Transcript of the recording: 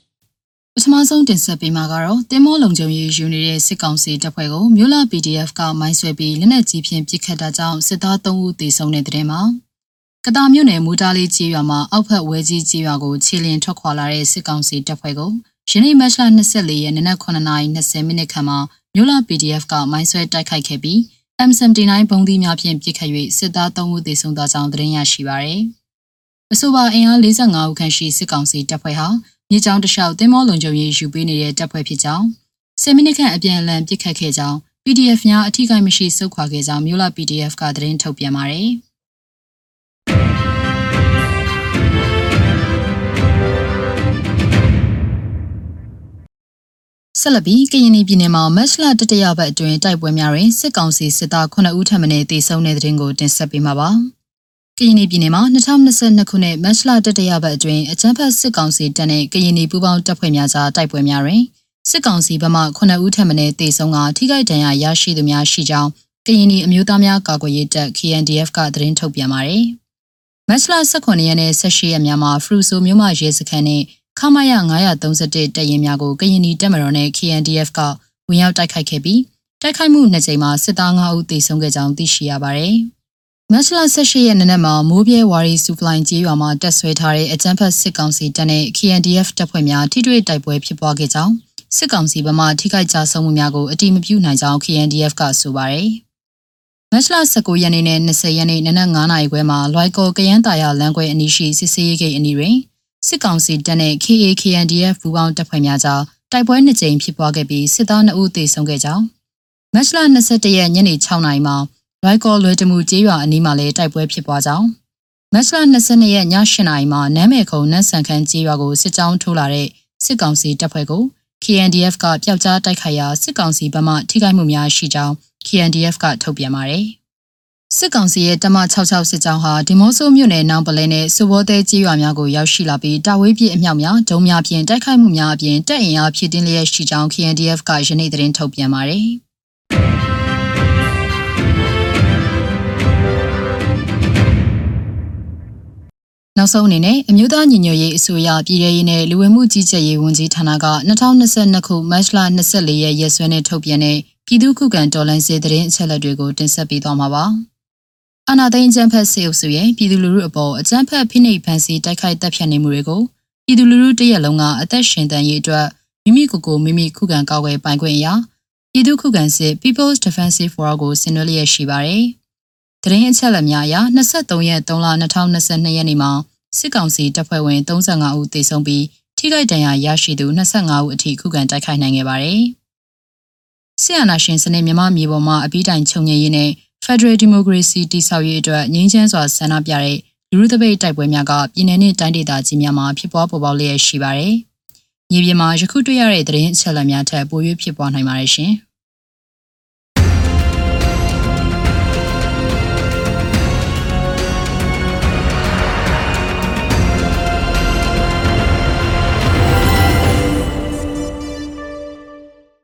ပ ထမဆုံးတင်ဆက်ပေးမှာကတော့တင်မောလုံခြုံရေးယူနေတဲ့စစ်ကောင်စီတပ်ဖွဲ့ကိုမြို့လာ PDF ကမိုင်းဆွဲပြီးလက်နက်ကြီးဖြင့်ပစ်ခတ်တာကြောင့်စစ်သား3ဦးသေဆုံးတဲ့တဲ့တင်မှာကတာမြို့နယ်မူတားလေးကြီးရွာမှာအောက်ဖက်ဝဲကြီးကြီးရွာကိုခြေလျင်ထွက်ခွာလာတဲ့စစ်ကောင်စီတပ်ဖွဲ့ကိုယနေ့မတ်လ24ရက်နေ့နနက်9:20မိနစ်ခန့်မှာမြို့လာ PDF ကမိုင်းဆွဲတိုက်ခိုက်ခဲ့ပြီး M79 ဘုံသီးများဖြင့်ပစ်ခတ်၍စစ်သား3ဦးသေဆုံးသွားကြောင်းသတင်းရရှိပါရယ်။အဆိုပါအင်အား45ဦးခန့်ရှိစစ်ကောင်စီတပ်ဖွဲ့ဟာ မြေကြောင်းတစ်လျှောက်တင်မောလုံခြုံရေးယူပေးနေတဲ့တပ်ဖွဲ့ဖြစ်ကြောင်း10မိနစ်ခန့်အပြန်အလှန်ပစ်ခတ်ခဲ့ကြောင်း PDF များအထူးကိမရှိစုခွာခဲ့ကြောင်းမြို့လာ PDF ကသတင်းထုတ်ပြန်ပါတယ်ဆက်လက်ပြီးကရင်ပြည်နယ်မှာမတ်လတတရပတ်အတွင်းတိုက်ပွဲများတွင်စစ်ကောင်စီစစ်သား9ဦးထပ်မံတေဆုံးတဲ့တဲ့တင်ကိုတင်ဆက်ပေးမှာပါ။ ကရင်ပြည်နယ်မှာ2022ခုနှစ်မတ်လတတရပတ်အတွင်းအကြမ်းဖက်စစ်ကောင်စီတပ်နဲ့ကရင်ပူးပေါင်းတပ်ဖွဲ့များကြားတိုက်ပွဲများတွင်စစ်ကောင်စီဘက်မှ9ဦးထပ်မံတေဆုံးကထိခိုက်ဒဏ်ရာရရှိသူများရှိကြောင်းကရင်အမျိုးသားများကာကွယ်ရေးတပ် KNDF ကသတင်းထုတ်ပြန်ပါတယ်။မတ်လ18ရက်နေ့18ရက်များမှာဖရူဆိုမြို့မှာရဲစခန်းနဲ့ခမရ931တပ်ရင်များကိုကရင်နီတပ်မတော်နဲ့ KNDF ကဝင်ရောက်တိုက်ခိုက်ခဲ့ပြီးတိုက်ခိုက်မှုနှစ်ကြိမ်မှာစစ်သား9ဦးသေဆုံးခဲ့ကြောင်းသိရှိရပါတယ်။ မတ်လ18ရက်နေ့နက်မှာမိုးပြဲဝါရီစူဖလိုင်ကျေးရွာမှာတက်ဆွဲထားတဲ့အကြမ်းဖက်စစ်ကောင်စီတပ်နဲ့ KNDF တပ်ဖွဲ့များထိတွေ့တိုက်ပွဲဖြစ်ပွားခဲ့ကြောင်းစစ်ကောင်စီဘက်မှထိခိုက်ကြဆုံးမှုများကိုအတိမပြုနိုင်ကြောင်း KNDF ကဆိုပါတယ်။မတ်လ19ရက်နေ့နဲ့20ရက်နေ့နနက်9:00နာရီခွဲမှာလွိုက်ကော်ကရန်တာယာလမ်းခွဲအနီးရှိစစ်ဆေးရေးဂိတ်အနီးတွင်စစ်ကောင်စီတပ်နဲ့ KAKNDF ဘူပေါင်းတပ်ဖွဲ့များကြားတိုက်ပွဲနှစ်ကြိမ်ဖြစ်ပွားခဲ့ပြီးစစ်သား2ဦးသေဆုံးခဲ့ကြောင်းမတ်လ21ရက်ညနေ6နာရီမှာ ရိုက်ကော်လွယ်တမှုကျေးရွာအနီးမှာလည်းတိုက်ပွဲဖြစ်ပွားကြောင်းမတ်လ22ရက်ည8နာရီမှာနမ်းမယ်ခုံနတ်ဆန်ခန်းကျေးရွာကိုစစ်ကြောင်းထိုးလာတဲ့စစ်ကောင်စီတပ်ဖွဲ့ကို KNDF ကပျောက်ကြားတိုက်ခိုက်ရာစစ်ကောင်စီဘက်မှထိခိုက်မှုများရှိကြောင်း KNDF ကထုတ်ပြန်ပါတယ်။စစ်ကောင်စီရဲ့တမ66စစ်ကြောင်းဟာဒီမော့ဆိုမြို့နယ်နောင်ပလဲနဲ့စုဘောသေးကြီးရွာများကိုရောက်ရှိလာပြီးတာဝေးပြည့်အမြောက်များဒုံများဖြင့်တိုက်ခိုက်မှုများအပြင်တပ်အင်အားဖြည့်တင်းလျက်ရှိကြောင်း KNDF ကယနေ့သတင်းထုတ်ပြန်ပါတယ်။ နောက်ဆုံးအနေနဲ့အမျိုးသားညီညွတ်ရေးအစိုးရပြည်ထရေးနဲ့လူဝင်မှုကြီးကြပ်ရေးဝန်ကြီးဌာနက2022ခုမတ်လ24ရက်ရက်စွဲနဲ့ထုတ်ပြန်တဲ့ပြည်သူ့ခုခံတော်လှန်ရေးသတင်းအချက်အလက်တွေကိုတင်ဆက်ပေးသွားမှာပါ။အာနာသိန်းအကြမ်းဖက်စေအုပ်စုရဲ့ပြည်သူလူထုအပေါ်အကြမ်းဖက်ဖိနှိပ်ဖန်ဆီးတိုက်ခိုက်တပ်ဖြတ်နေမှုတွေကိုပြည်သူလူထုတရက်လုံးကအသက်ရှင်တန်ရေးအတွက်မိမိကိုယ်ကိုမိမိခုခံကာကွယ်ပိုင်ခွင့်အရာပြည်သူခုခံစစ် People's Defensive Forum ကိုဆင်နွှဲလျက်ရှိပါတယ်။တရင်အချက်အလက်များအရ23ရက်3လ2022ရက်နေ့မှာ စစ်ကောင်စီတပ်ဖွဲ့ဝင်35ဦးသေဆုံးပြီးထိခိုက်ဒဏ်ရာရရှိသူ25ဦးအထိခုခံတိုက်ခိုက်နိုင်ခဲ့ပါတယ်။ဆီယနာရှင်စနစ်မြမမြေပေါ်မှာအပိတိုင်ချုပ်ငြိမ်းရေးနဲ့ Federal Democracy တည်ဆောက်ရေးအတွက်ငြိမ်းချမ်းစွာဆန္ဒပြတဲ့လူထုတပိတ်တိုက်ပွဲများကပြည်내နဲ့တိုင်းဒေသကြီးများမှာဖြစ်ပွားပေါ်ပေါက်လျက်ရှိပါတယ်။မြေပြင်မှာယခုတွေ့ရတဲ့သတင်းအချက်အလက်များထက်ပို၍ဖြစ်ပွားနိုင်ပါတယ်ရှင်။